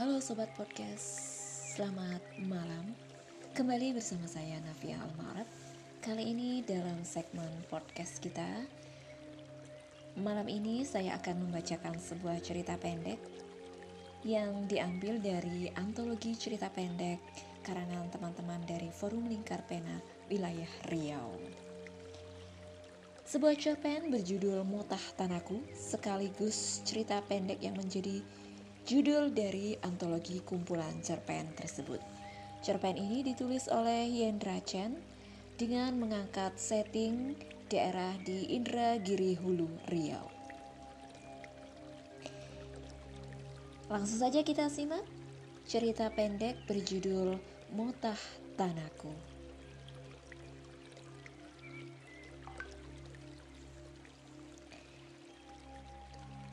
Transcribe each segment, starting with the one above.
Halo Sobat Podcast, selamat malam. Kembali bersama saya Navia Almarab Kali ini dalam segmen podcast kita. Malam ini saya akan membacakan sebuah cerita pendek Yang diambil dari antologi cerita pendek Karangan teman-teman dari Forum Lingkar Pena Wilayah Riau. Sebuah cerpen berjudul Mutah Tanaku sekaligus cerita pendek yang menjadi judul dari antologi kumpulan cerpen tersebut. Cerpen ini ditulis oleh Yendra Chen dengan mengangkat setting daerah di Indragiri Hulu, Riau. Langsung saja kita simak cerita pendek berjudul Mutah Tanaku.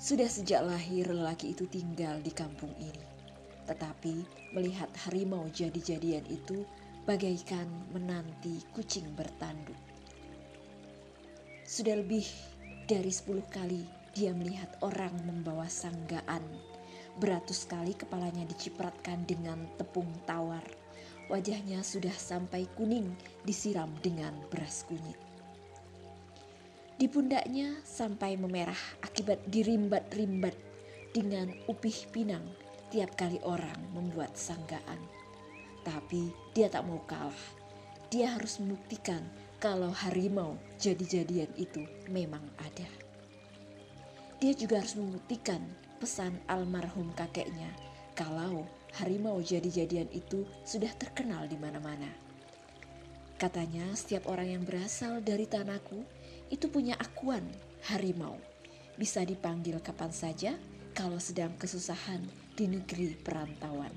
Sudah sejak lahir lelaki itu tinggal di kampung ini. Tetapi melihat harimau jadi-jadian itu bagaikan menanti kucing bertanduk. Sudah lebih dari sepuluh kali dia melihat orang membawa sanggaan. Beratus kali kepalanya dicipratkan dengan tepung tawar. Wajahnya sudah sampai kuning disiram dengan beras kunyit. Di pundaknya sampai memerah akibat dirimbat-rimbat dengan upih pinang tiap kali orang membuat sanggaan. Tapi dia tak mau kalah. Dia harus membuktikan kalau harimau jadi-jadian itu memang ada. Dia juga harus membuktikan pesan almarhum kakeknya kalau harimau jadi-jadian itu sudah terkenal di mana-mana. Katanya setiap orang yang berasal dari tanahku itu punya akuan harimau. Bisa dipanggil kapan saja kalau sedang kesusahan di negeri perantauan.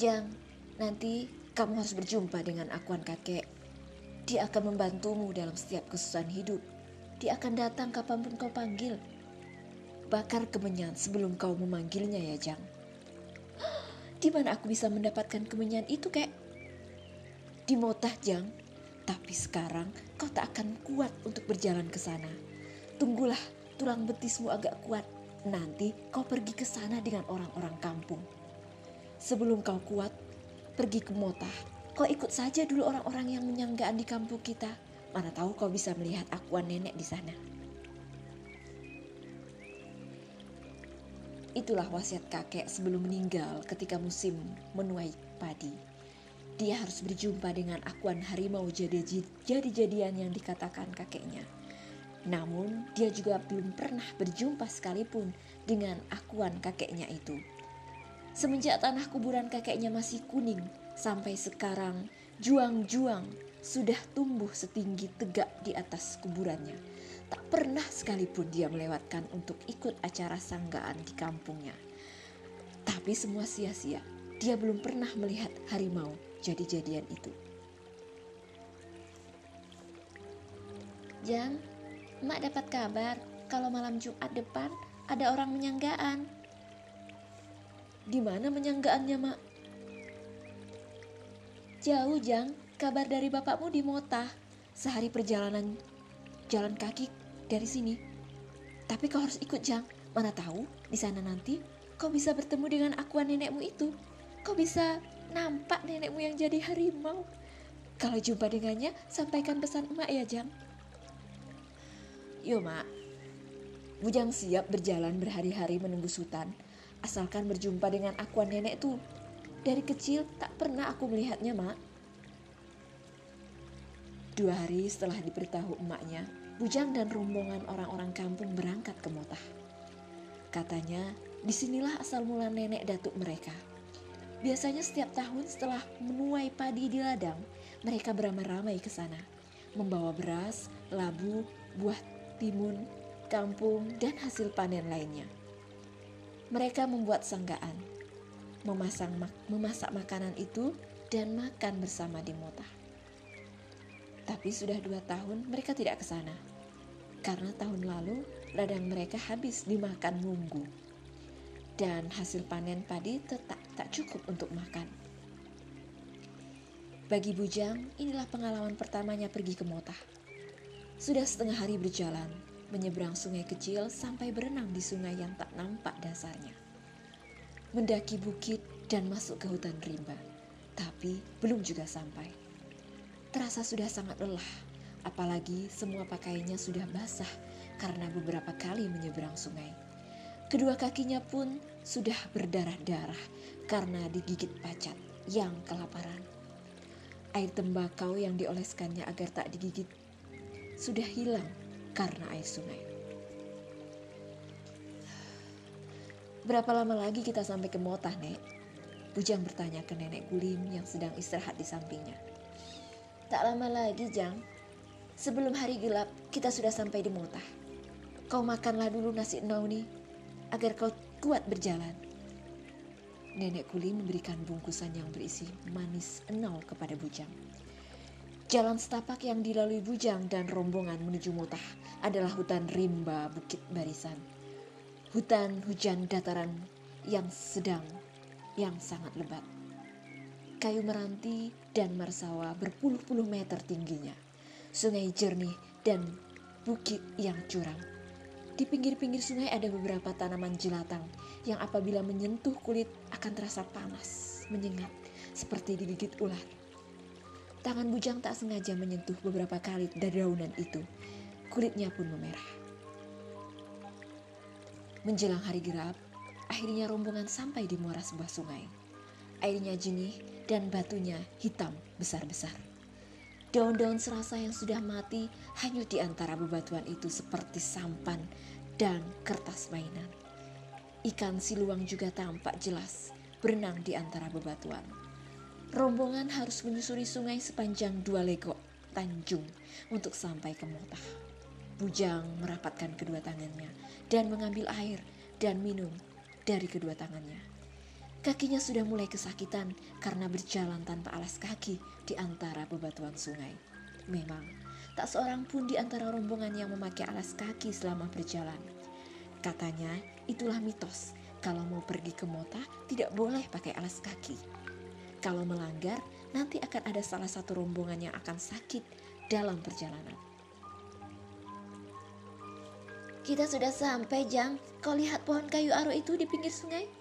Jang, nanti kamu harus berjumpa dengan akuan kakek. Dia akan membantumu dalam setiap kesusahan hidup. Dia akan datang kapan pun kau panggil. Bakar kemenyan sebelum kau memanggilnya ya, Jang. Di mana aku bisa mendapatkan kemenyan itu, kek? Di Motah, Jang. Tapi sekarang kau tak akan kuat untuk berjalan ke sana. Tunggulah tulang betismu agak kuat. Nanti kau pergi ke sana dengan orang-orang kampung. Sebelum kau kuat, pergi ke Motah. Kau ikut saja dulu orang-orang yang menyanggaan di kampung kita. Mana tahu kau bisa melihat akuan nenek di sana. Itulah wasiat kakek sebelum meninggal ketika musim menuai padi. Dia harus berjumpa dengan akuan harimau jadi-jadian yang dikatakan kakeknya. Namun dia juga belum pernah berjumpa sekalipun dengan akuan kakeknya itu. Semenjak tanah kuburan kakeknya masih kuning, sampai sekarang juang-juang sudah tumbuh setinggi tegak di atas kuburannya Tak pernah sekalipun dia melewatkan untuk ikut acara sanggaan di kampungnya. Tapi semua sia-sia. Dia belum pernah melihat harimau jadi-jadian itu. Jang, Mak dapat kabar kalau malam Jumat depan ada orang menyanggaan. Di mana menyanggaannya, Mak? Jauh, Jang. Kabar dari bapakmu di Mota. Sehari perjalanan jalan kaki dari sini. Tapi kau harus ikut Jang. Mana tahu di sana nanti kau bisa bertemu dengan akuan nenekmu itu. Kau bisa nampak nenekmu yang jadi harimau. Kalau jumpa dengannya, sampaikan pesan emak ya Jang. Yo mak, Bujang siap berjalan berhari-hari menunggu Sultan, asalkan berjumpa dengan akuan nenek tuh. Dari kecil tak pernah aku melihatnya, Mak. Dua hari setelah diberitahu emaknya, Bujang dan rombongan orang-orang kampung berangkat ke Motah. Katanya, di sinilah asal mula nenek datuk mereka. Biasanya setiap tahun setelah menuai padi di ladang, mereka beramai-ramai ke sana, membawa beras, labu, buah timun, kampung, dan hasil panen lainnya. Mereka membuat sanggaan, memasang mak memasak makanan itu, dan makan bersama di Motah. Tapi sudah dua tahun mereka tidak ke sana karena tahun lalu ladang mereka habis dimakan munggu dan hasil panen padi tetap tak cukup untuk makan. Bagi Bujang, inilah pengalaman pertamanya pergi ke Motah. Sudah setengah hari berjalan, menyeberang sungai kecil sampai berenang di sungai yang tak nampak dasarnya. Mendaki bukit dan masuk ke hutan rimba, tapi belum juga sampai. Terasa sudah sangat lelah, apalagi semua pakaiannya sudah basah karena beberapa kali menyeberang sungai. Kedua kakinya pun sudah berdarah-darah karena digigit pacat yang kelaparan. Air tembakau yang dioleskannya agar tak digigit sudah hilang karena air sungai. Berapa lama lagi kita sampai ke Motah, Nek? Bujang bertanya ke nenek Gulim yang sedang istirahat di sampingnya. Tak lama lagi, Jang. Sebelum hari gelap, kita sudah sampai di Motah. Kau makanlah dulu nasi nauni agar kau kuat berjalan. Nenek Kuli memberikan bungkusan yang berisi manis enau kepada Bujang. Jalan setapak yang dilalui Bujang dan rombongan menuju Mutah adalah hutan rimba Bukit Barisan. Hutan hujan dataran yang sedang, yang sangat lebat. Kayu meranti dan marsawa berpuluh-puluh meter tingginya. Sungai jernih dan bukit yang curam. Di pinggir-pinggir sungai ada beberapa tanaman jelatang yang apabila menyentuh kulit akan terasa panas, menyengat, seperti digigit ular. Tangan Bujang tak sengaja menyentuh beberapa kali dedaunan itu. Kulitnya pun memerah. Menjelang hari gelap, akhirnya rombongan sampai di muara sebuah sungai. Airnya jernih dan batunya hitam besar-besar. Daun-daun serasa yang sudah mati hanyut di antara bebatuan itu seperti sampan dan kertas mainan. Ikan siluang juga tampak jelas berenang di antara bebatuan rombongan harus menyusuri sungai sepanjang dua legok Tanjung untuk sampai ke Motah. Bujang merapatkan kedua tangannya dan mengambil air dan minum dari kedua tangannya. Kakinya sudah mulai kesakitan karena berjalan tanpa alas kaki di antara bebatuan sungai. Memang, tak seorang pun di antara rombongan yang memakai alas kaki selama berjalan. Katanya, itulah mitos. Kalau mau pergi ke Mota, tidak boleh pakai alas kaki. Kalau melanggar, nanti akan ada salah satu rombongan yang akan sakit dalam perjalanan. Kita sudah sampai, Jang. Kau lihat pohon kayu aro itu di pinggir sungai?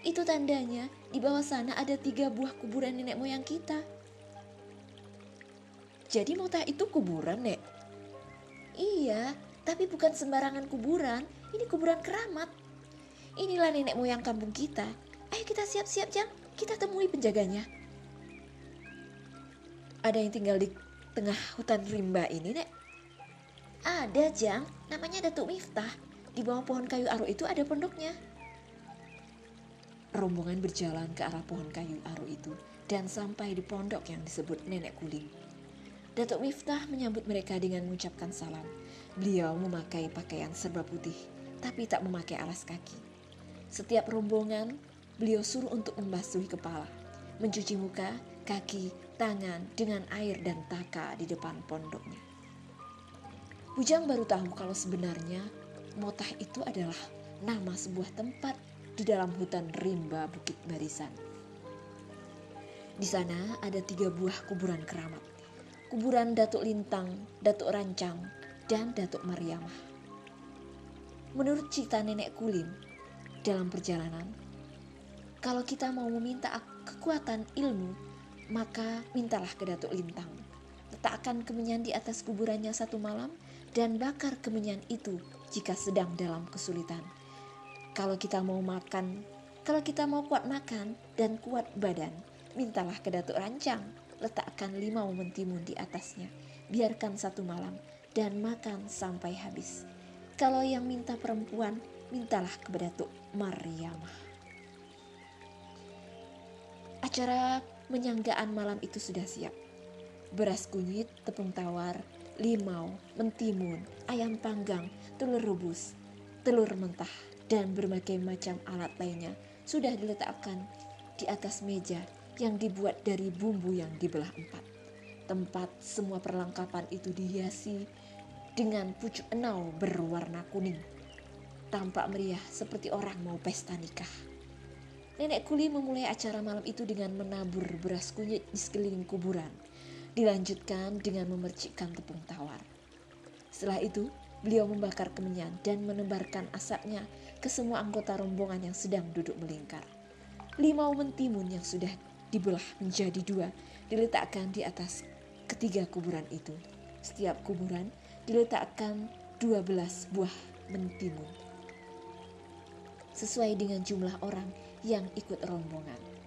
Itu tandanya di bawah sana ada tiga buah kuburan nenek moyang kita. Jadi Mota itu kuburan, Nek? Iya, tapi bukan sembarangan kuburan. Ini kuburan keramat. Inilah nenek moyang kampung kita. Ayo kita siap-siap, Jang kita temui penjaganya. Ada yang tinggal di tengah hutan rimba ini, Nek? Ada, Jang. Namanya Datuk Miftah. Di bawah pohon kayu aro itu ada pondoknya. Rombongan berjalan ke arah pohon kayu aro itu dan sampai di pondok yang disebut Nenek Kuling. Datuk Miftah menyambut mereka dengan mengucapkan salam. Beliau memakai pakaian serba putih, tapi tak memakai alas kaki. Setiap rombongan beliau suruh untuk membasuhi kepala, mencuci muka, kaki, tangan dengan air dan taka di depan pondoknya. Bujang baru tahu kalau sebenarnya Motah itu adalah nama sebuah tempat di dalam hutan rimba Bukit Barisan. Di sana ada tiga buah kuburan keramat. Kuburan Datuk Lintang, Datuk Rancang, dan Datuk Mariamah. Menurut cerita nenek Kulim, dalam perjalanan kalau kita mau meminta kekuatan ilmu, maka mintalah ke Datuk Lintang. Letakkan kemenyan di atas kuburannya satu malam dan bakar kemenyan itu jika sedang dalam kesulitan. Kalau kita mau makan, kalau kita mau kuat makan dan kuat badan, mintalah ke Datuk Rancang. Letakkan lima mentimun di atasnya. Biarkan satu malam dan makan sampai habis. Kalau yang minta perempuan, mintalah kepada Datuk Mariamah. Acara menyanggaan malam itu sudah siap. Beras kunyit, tepung tawar, limau, mentimun, ayam panggang, telur rebus, telur mentah, dan berbagai macam alat lainnya sudah diletakkan di atas meja yang dibuat dari bumbu yang dibelah empat. Tempat semua perlengkapan itu dihiasi dengan pucuk enau berwarna kuning. Tampak meriah seperti orang mau pesta nikah. Nenek Kuli memulai acara malam itu dengan menabur beras kunyit di sekeliling kuburan. Dilanjutkan dengan memercikkan tepung tawar. Setelah itu, Beliau membakar kemenyan dan menebarkan asapnya ke semua anggota rombongan yang sedang duduk melingkar. Limau mentimun yang sudah dibelah menjadi dua diletakkan di atas ketiga kuburan itu. Setiap kuburan diletakkan dua belas buah mentimun. Sesuai dengan jumlah orang yang ikut rombongan.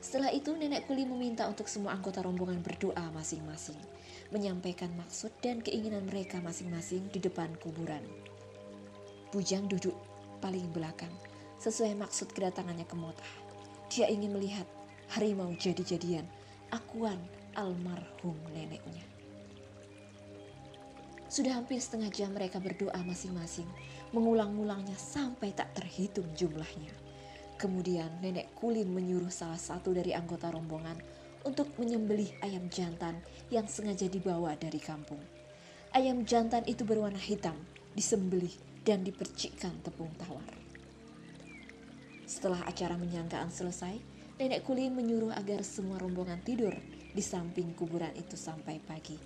Setelah itu nenek kuli meminta untuk semua anggota rombongan berdoa masing-masing menyampaikan maksud dan keinginan mereka masing-masing di depan kuburan. Bujang duduk paling belakang, sesuai maksud kedatangannya ke Motah. Dia ingin melihat harimau jadi-jadian, akuan almarhum neneknya. Sudah hampir setengah jam mereka berdoa masing-masing, mengulang-ulangnya sampai tak terhitung jumlahnya. Kemudian nenek Kulin menyuruh salah satu dari anggota rombongan untuk menyembelih ayam jantan yang sengaja dibawa dari kampung. Ayam jantan itu berwarna hitam, disembelih dan dipercikkan tepung tawar. Setelah acara menyangkaan selesai, Nenek Kulin menyuruh agar semua rombongan tidur di samping kuburan itu sampai pagi,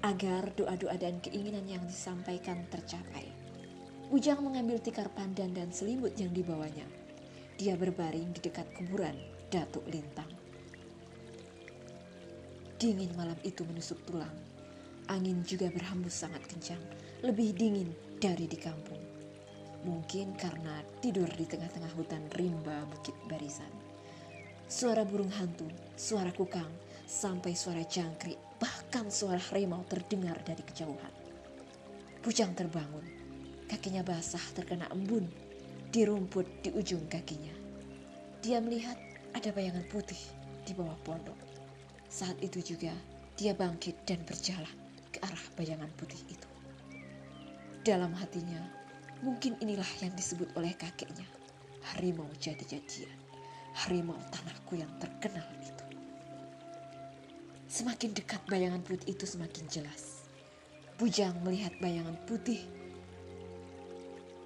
agar doa-doa dan keinginan yang disampaikan tercapai. Ujang mengambil tikar pandan dan selimut yang dibawanya. Dia berbaring di dekat kuburan Datuk Lintang. Dingin malam itu menusuk tulang. Angin juga berhembus sangat kencang, lebih dingin dari di kampung. Mungkin karena tidur di tengah-tengah hutan rimba bukit barisan. Suara burung hantu, suara kukang, sampai suara jangkrik, bahkan suara harimau terdengar dari kejauhan. Bujang terbangun, kakinya basah terkena embun di rumput di ujung kakinya. Dia melihat ada bayangan putih di bawah pondok. Saat itu juga dia bangkit dan berjalan ke arah bayangan putih itu. Dalam hatinya, mungkin inilah yang disebut oleh kakeknya, harimau jadi-jadian, harimau tanahku yang terkenal itu. Semakin dekat bayangan putih itu semakin jelas. Bujang melihat bayangan putih.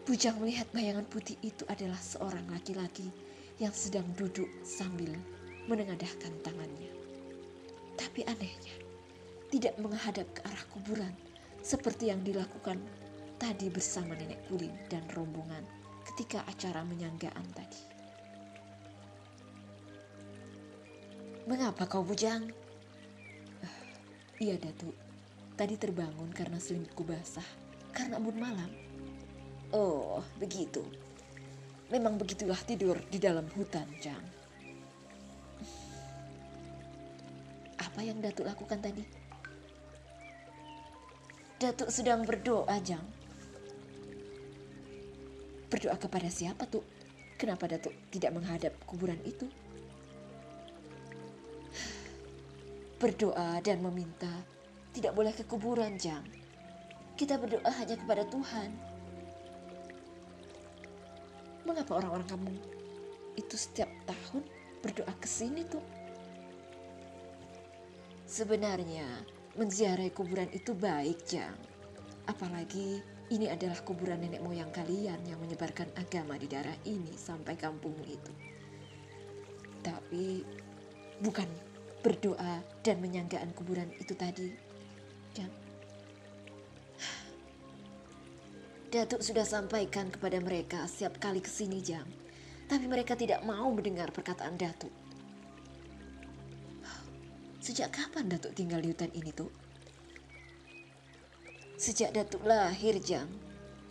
Bujang melihat bayangan putih itu adalah seorang laki-laki yang sedang duduk sambil menengadahkan tangannya. Tapi anehnya, tidak menghadap ke arah kuburan seperti yang dilakukan tadi bersama nenek Kulin dan rombongan ketika acara menyanggaan tadi. Mengapa kau bujang? Uh, iya Datuk, tadi terbangun karena selimutku basah, karena embun malam. Oh, begitu. Memang begitulah tidur di dalam hutan, Jang. apa yang Datuk lakukan tadi? Datuk sedang berdoa, Jang. Berdoa kepada siapa, tuh? Kenapa Datuk tidak menghadap kuburan itu? Berdoa dan meminta tidak boleh ke kuburan, Jang. Kita berdoa hanya kepada Tuhan. Mengapa orang-orang kamu itu setiap tahun berdoa ke sini tuh? Sebenarnya menziarahi kuburan itu baik, Jang. Apalagi ini adalah kuburan nenek moyang kalian yang menyebarkan agama di daerah ini sampai kampungmu itu. Tapi bukan berdoa dan menyanggaan kuburan itu tadi, Datuk sudah sampaikan kepada mereka setiap kali ke sini, Jang. Tapi mereka tidak mau mendengar perkataan Datuk. Sejak kapan Datuk tinggal di hutan ini, tuh? Sejak Datuk lahir, Jang.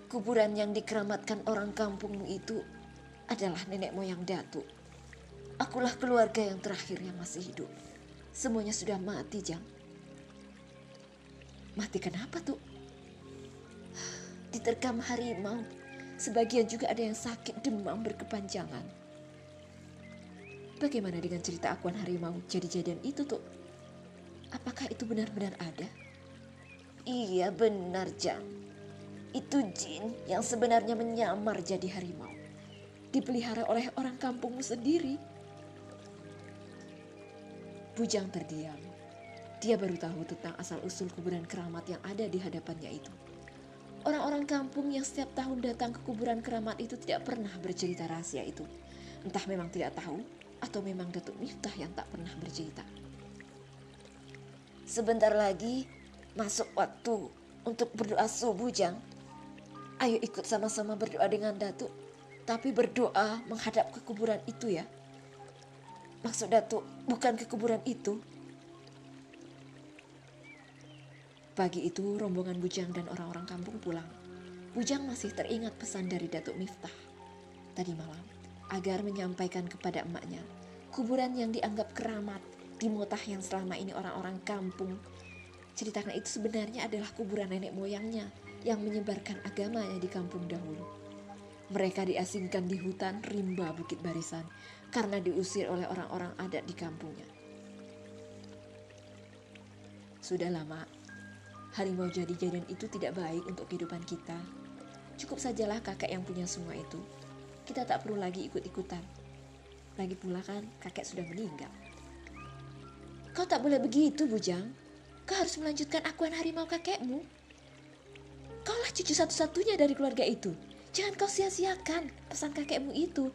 Kuburan yang dikeramatkan orang kampungmu itu adalah nenek moyang Datuk. Akulah keluarga yang terakhir yang masih hidup. Semuanya sudah mati, Jang. Mati kenapa, tuh? Diterkam harimau. Sebagian juga ada yang sakit demam berkepanjangan. Bagaimana dengan cerita akuan harimau jadi-jadian itu, tuh? Apakah itu benar-benar ada? Iya benar Jang. Itu jin yang sebenarnya menyamar jadi harimau. Dipelihara oleh orang kampungmu sendiri. Bujang terdiam. Dia baru tahu tentang asal-usul kuburan keramat yang ada di hadapannya itu. Orang-orang kampung yang setiap tahun datang ke kuburan keramat itu tidak pernah bercerita rahasia itu. Entah memang tidak tahu atau memang Datuk Miftah yang tak pernah bercerita. Sebentar lagi masuk waktu untuk berdoa subuh, Jang. Ayo ikut sama-sama berdoa dengan Datuk. Tapi berdoa menghadap ke kuburan itu ya. Maksud Datuk bukan ke kuburan itu. Pagi itu rombongan Bujang dan orang-orang kampung pulang. Bujang masih teringat pesan dari Datuk Miftah tadi malam agar menyampaikan kepada emaknya kuburan yang dianggap keramat di Motah yang selama ini orang-orang kampung ceritakan itu sebenarnya adalah kuburan nenek moyangnya yang menyebarkan agamanya di kampung dahulu. Mereka diasingkan di hutan rimba Bukit Barisan karena diusir oleh orang-orang adat di kampungnya. Sudah lama, harimau jadi-jadian itu tidak baik untuk kehidupan kita. Cukup sajalah kakek yang punya semua itu. Kita tak perlu lagi ikut-ikutan. Lagi pula kan kakek sudah meninggal. Kau tak boleh begitu, Bujang. Kau harus melanjutkan akuan harimau kakekmu. Kaulah cucu satu-satunya dari keluarga itu. Jangan kau sia-siakan pesan kakekmu itu.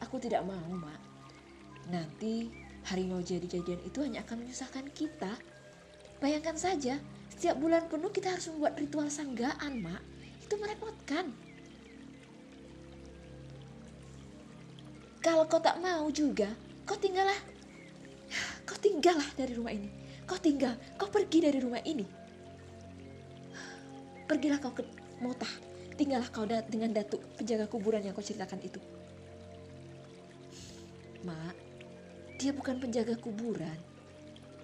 Aku tidak mau, Mak. Nanti harimau jadi-jadian itu hanya akan menyusahkan kita. Bayangkan saja, setiap bulan penuh kita harus membuat ritual sanggaan, Mak. Itu merepotkan. Kalau kau tak mau juga, kau tinggallah. Kau tinggallah dari rumah ini. Kau tinggal, kau pergi dari rumah ini. Pergilah kau ke Motah. Tinggallah kau dengan datuk penjaga kuburan yang kau ceritakan itu. Mak, dia bukan penjaga kuburan.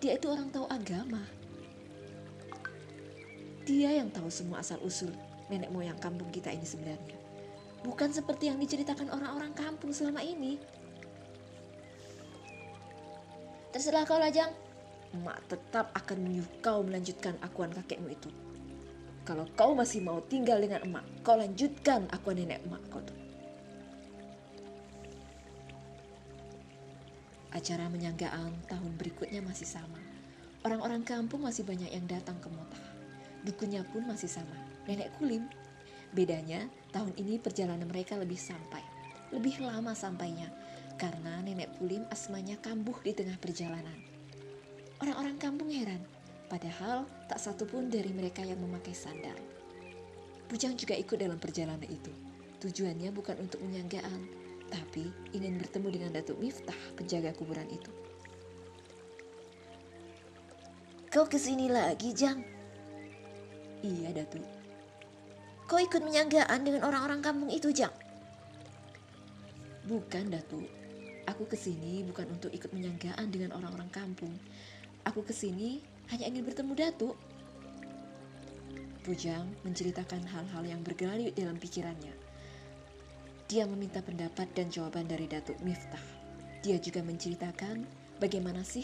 Dia itu orang tahu agama. Dia yang tahu semua asal-usul nenek moyang kampung kita ini sebenarnya. Bukan seperti yang diceritakan orang-orang kampung selama ini. Terserah kau Lajang. Mak tetap akan menyuruh kau melanjutkan akuan kakekmu itu. Kalau kau masih mau tinggal dengan emak, kau lanjutkan akuan nenek emak kau tuh. Acara menyanggaan tahun berikutnya masih sama. Orang-orang kampung masih banyak yang datang ke Motah. Dukunya pun masih sama, nenek Kulim. Bedanya, tahun ini perjalanan mereka lebih sampai. Lebih lama sampainya, karena nenek Pulim asmanya kambuh di tengah perjalanan. Orang-orang kampung heran, padahal tak satu pun dari mereka yang memakai sandal. Bujang juga ikut dalam perjalanan itu. Tujuannya bukan untuk menyanggaan, tapi ingin bertemu dengan Datuk Miftah, penjaga kuburan itu. Kau ke sini lagi, Jang? Iya, Datuk. Kau ikut menyanggaan dengan orang-orang kampung itu, Jang? Bukan, Datuk. Aku ke sini bukan untuk ikut menyanggaan dengan orang-orang kampung. Aku ke sini hanya ingin bertemu Datuk. Bujang menceritakan hal-hal yang bergelayut dalam pikirannya. Dia meminta pendapat dan jawaban dari Datuk Miftah. Dia juga menceritakan bagaimana sih,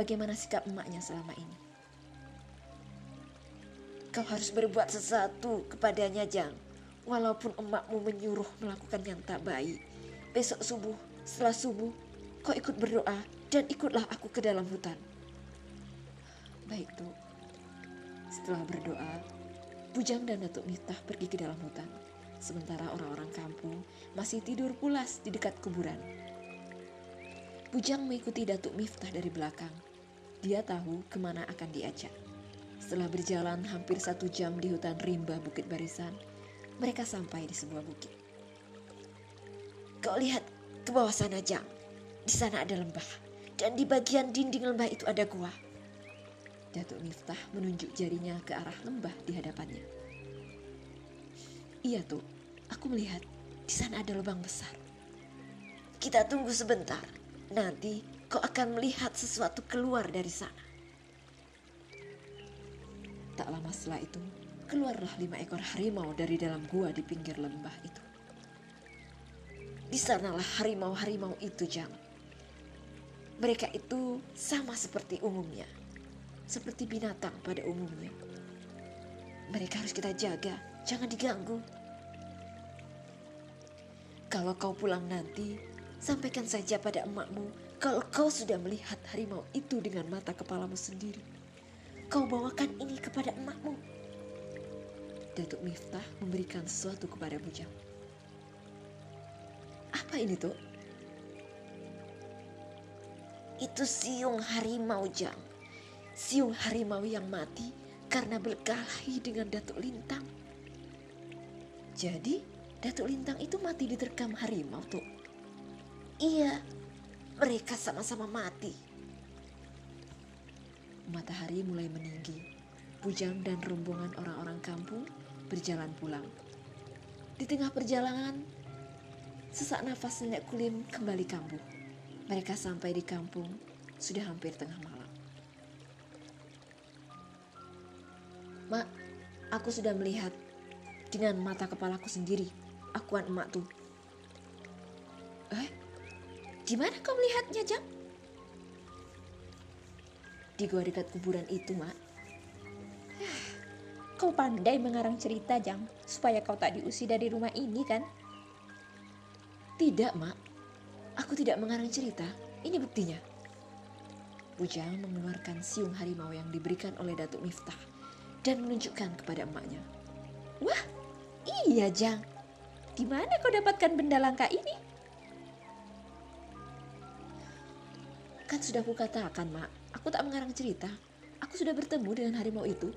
bagaimana sikap emaknya selama ini. Kau harus berbuat sesuatu kepadanya, Jang. Walaupun emakmu menyuruh melakukan yang tak baik. Besok subuh, setelah subuh, kau ikut berdoa dan ikutlah aku ke dalam hutan. Baik, Tuk. Setelah berdoa, Bujang dan Datuk Miftah pergi ke dalam hutan. Sementara orang-orang kampung masih tidur pulas di dekat kuburan. Bujang mengikuti Datuk Miftah dari belakang. Dia tahu ke mana akan diajak. Setelah berjalan hampir satu jam di hutan rimba Bukit Barisan, mereka sampai di sebuah bukit. Kau lihat ke bawah sana, Jang. Di sana ada lembah. Dan di bagian dinding lembah itu ada gua. Datuk Miftah menunjuk jarinya ke arah lembah di hadapannya. Iya tuh, aku melihat di sana ada lubang besar. Kita tunggu sebentar. Nanti kau akan melihat sesuatu keluar dari sana. Tak lama setelah itu, keluarlah lima ekor harimau dari dalam gua di pinggir lembah itu. Di sanalah harimau-harimau itu, Jang. Mereka itu sama seperti umumnya. Seperti binatang pada umumnya. Mereka harus kita jaga, jangan diganggu. Kalau kau pulang nanti, sampaikan saja pada emakmu kalau kau sudah melihat harimau itu dengan mata kepalamu sendiri. Kau bawakan ini kepada emakmu. Datuk Miftah memberikan sesuatu kepada Bujang. Apa ini, Tuk? Itu siung harimau, Jang. siung harimau yang mati karena berkelahi dengan Datuk Lintang. Jadi, Datuk Lintang itu mati diterkam harimau tuh. Iya, mereka sama-sama mati. Matahari mulai meninggi. Bujang dan rombongan orang-orang kampung berjalan pulang. Di tengah perjalanan, sesak nafas nenek kulim kembali kambuh. Mereka sampai di kampung sudah hampir tengah malam. Mak, aku sudah melihat dengan mata kepalaku sendiri akuan emak tuh. Eh, di mana kau melihatnya, Jang? Di gua dekat kuburan itu, Mak. Kau pandai mengarang cerita, Jang, supaya kau tak diusir dari rumah ini, kan? Tidak, Mak. Aku tidak mengarang cerita. Ini buktinya. Bujang mengeluarkan siung harimau yang diberikan oleh Datuk Miftah dan menunjukkan kepada emaknya. Wah, iya, Jang. Di mana kau dapatkan benda langka ini? Kan sudah kukatakan, Mak. Aku tak mengarang cerita. Aku sudah bertemu dengan harimau itu.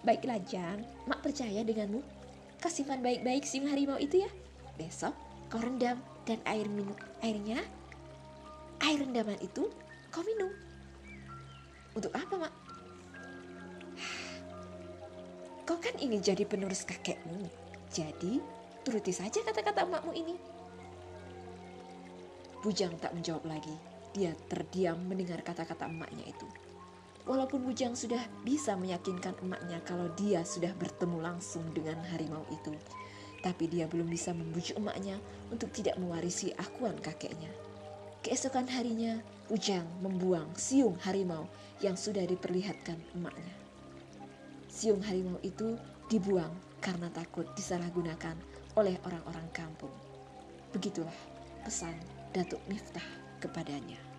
Baiklah Jang, Mak percaya denganmu. Kau simpan baik-baik sim harimau itu ya. Besok kau rendam dan air minum airnya air rendaman itu kau minum. Untuk apa, Mak? Kau kan ingin jadi penerus kakekmu. Jadi, turuti saja kata-kata emakmu ini. Bujang tak menjawab lagi. Dia terdiam mendengar kata-kata emaknya itu. Walaupun Bujang sudah bisa meyakinkan emaknya kalau dia sudah bertemu langsung dengan harimau itu, tapi dia belum bisa membujuk emaknya untuk tidak mewarisi akuan kakeknya. Keesokan harinya, Bujang membuang siung harimau yang sudah diperlihatkan emaknya. Siung harimau itu dibuang karena takut disalahgunakan oleh orang-orang kampung. Begitulah pesan Datuk Miftah kepadanya.